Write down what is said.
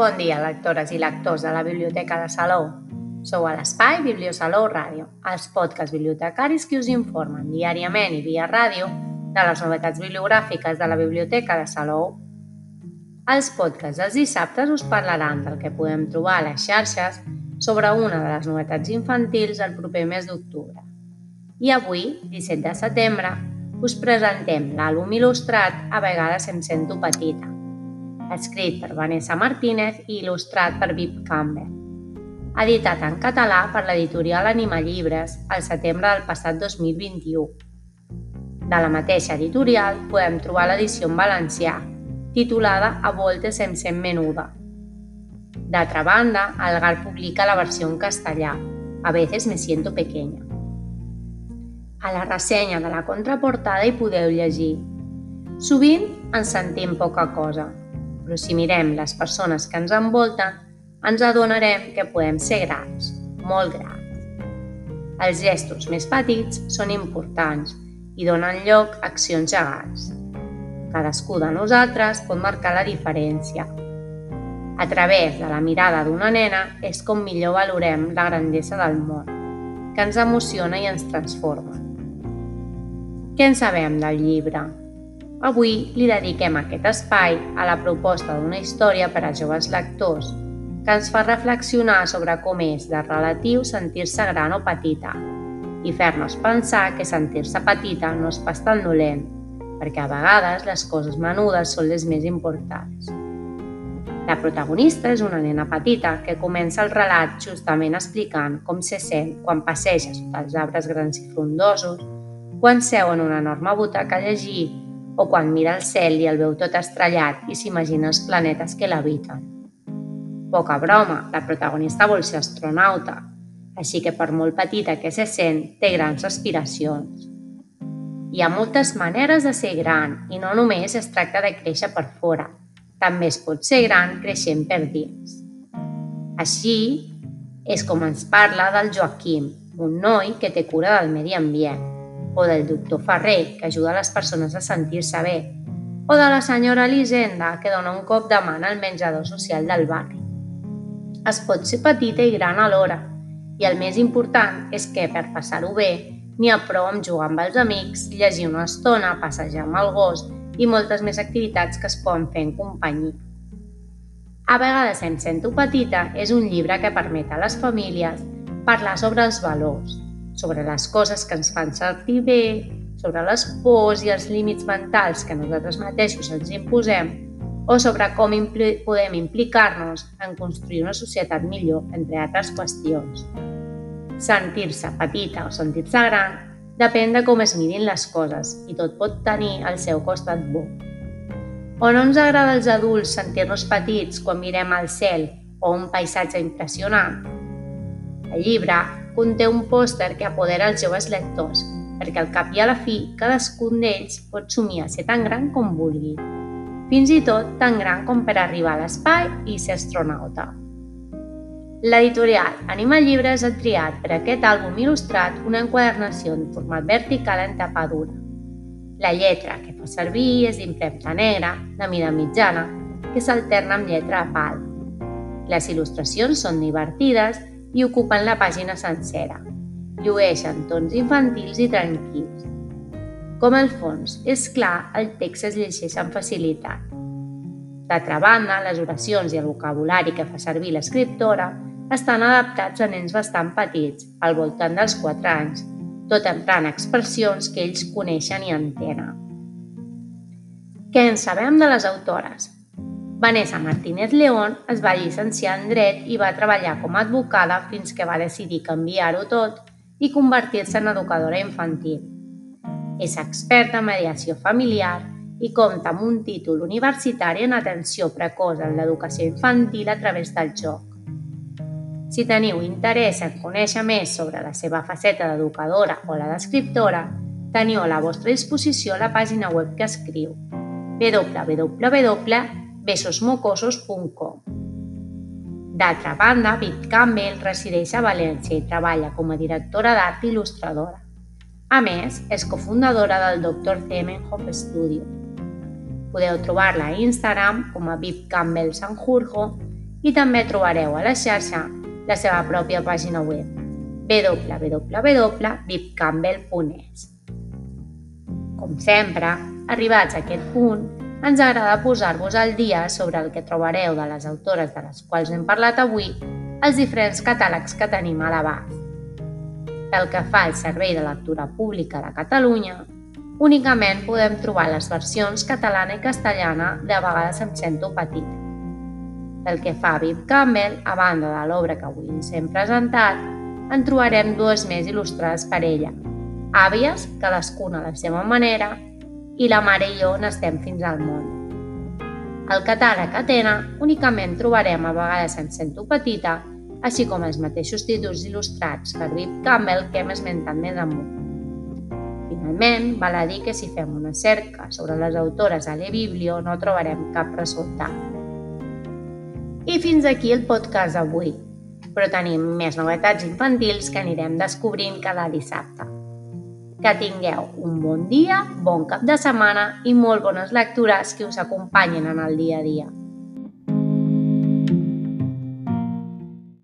Bon dia, lectores i lectors de la Biblioteca de Salou. Sou a l'Espai Bibliosalou Ràdio, els podcasts bibliotecaris que us informen diàriament i via ràdio de les novetats bibliogràfiques de la Biblioteca de Salou. Els podcasts dels dissabtes us parlaran del que podem trobar a les xarxes sobre una de les novetats infantils el proper mes d'octubre. I avui, 17 de setembre, us presentem l'àlbum il·lustrat A vegades em sento petita, escrit per Vanessa Martínez i il·lustrat per Vip Campbell. Editat en català per l'editorial Anima Llibres al setembre del passat 2021. De la mateixa editorial podem trobar l'edició en valencià, titulada A voltes em sent menuda. D'altra banda, el GAR publica la versió en castellà, A veces me siento pequeña. A la ressenya de la contraportada hi podeu llegir Sovint ens sentim poca cosa, però si mirem les persones que ens envolten, ens adonarem que podem ser grans, molt grans. Els gestos més petits són importants i donen lloc a accions gegants. Cadascú de nosaltres pot marcar la diferència. A través de la mirada d'una nena és com millor valorem la grandesa del món, que ens emociona i ens transforma. Què en sabem del llibre? Avui li dediquem aquest espai a la proposta d'una història per a joves lectors que ens fa reflexionar sobre com és de relatiu sentir-se gran o petita i fer-nos pensar que sentir-se petita no és pas tan dolent, perquè a vegades les coses menudes són les més importants. La protagonista és una nena petita que comença el relat justament explicant com se sent quan passeja sota els arbres grans i frondosos quan seu en una enorme butaca a llegir o quan mira el cel i el veu tot estrellat i s'imagina els planetes que l'habiten. Poca broma, la protagonista vol ser astronauta, així que per molt petita que se sent, té grans aspiracions. Hi ha moltes maneres de ser gran i no només es tracta de créixer per fora, també es pot ser gran creixent per dins. Així és com ens parla del Joaquim, un noi que té cura del medi ambient o del doctor Ferrer, que ajuda les persones a sentir-se bé, o de la senyora Elisenda, que dona un cop de mà al menjador social del barri. Es pot ser petita i gran alhora, i el més important és que, per passar-ho bé, n'hi ha prou amb jugar amb els amics, llegir una estona, passejar amb el gos i moltes més activitats que es poden fer en companyia. A vegades em sento petita és un llibre que permet a les famílies parlar sobre els valors, sobre les coses que ens fan sentir bé, sobre les pors i els límits mentals que nosaltres mateixos ens imposem o sobre com impli podem implicar-nos en construir una societat millor, entre altres qüestions. Sentir-se petita o sentir-se gran depèn de com es mirin les coses i tot pot tenir el seu costat bo. O no ens agrada als adults sentir-nos petits quan mirem al cel o un paisatge impressionant? El llibre conté un pòster que apodera els joves lectors, perquè al cap i a la fi cadascun d'ells pot somiar ser tan gran com vulgui, fins i tot tan gran com per arribar a l'espai i ser astronauta. L'editorial Anima Llibres ha triat per aquest àlbum il·lustrat una enquadernació en format vertical en tapa dura. La lletra que fa servir és d'impremta negra, de mida mitjana, que s'alterna amb lletra a pal. Les il·lustracions són divertides i ocupen la pàgina sencera. Llueixen tons infantils i tranquils. Com el fons és clar, el text es llegeix amb facilitat. D'altra banda, les oracions i el vocabulari que fa servir l'escriptora estan adaptats a nens bastant petits, al voltant dels 4 anys, tot emprant expressions que ells coneixen i entenen. Què en sabem de les autores? Vanessa Martínez León es va llicenciar en Dret i va treballar com a advocada fins que va decidir canviar-ho tot i convertir-se en educadora infantil. És experta en mediació familiar i compta amb un títol universitari en atenció precoç en l'educació infantil a través del joc. Si teniu interès en conèixer més sobre la seva faceta d'educadora o la d'escriptora, teniu a la vostra disposició la pàgina web que escriu www besosmocosos.com. D'altra banda, Bit Campbell resideix a València i treballa com a directora d'art i il·lustradora. A més, és cofundadora del Dr. Zemenhof Studio. Podeu trobar-la a Instagram com a Bip Campbell Sanjurjo i també trobareu a la xarxa la seva pròpia pàgina web www.vipcampbell.es. Com sempre, arribats a aquest punt, ens agrada posar-vos al dia sobre el que trobareu de les autores de les quals hem parlat avui als diferents catàlegs que tenim a l'abast. Pel que fa al Servei de Lectura Pública de Catalunya, únicament podem trobar les versions catalana i castellana de vegades em sento petit. Pel que fa a Viv Campbell, a banda de l'obra que avui ens hem presentat, en trobarem dues més il·lustrades per ella, àvies, cadascuna a la seva manera, i la mare i jo n'estem fins al món. Al catàleg Atena únicament trobarem a vegades en sento petita, així com els mateixos títols il·lustrats per Viv Campbell que hem esmentat més amunt. Finalment, val a dir que si fem una cerca sobre les autores a l'eBiblio no trobarem cap resultat. I fins aquí el podcast d'avui, però tenim més novetats infantils que anirem descobrint cada dissabte. Que tingueu un bon dia, bon cap de setmana i molt bones lectures que us acompanyen en el dia a dia.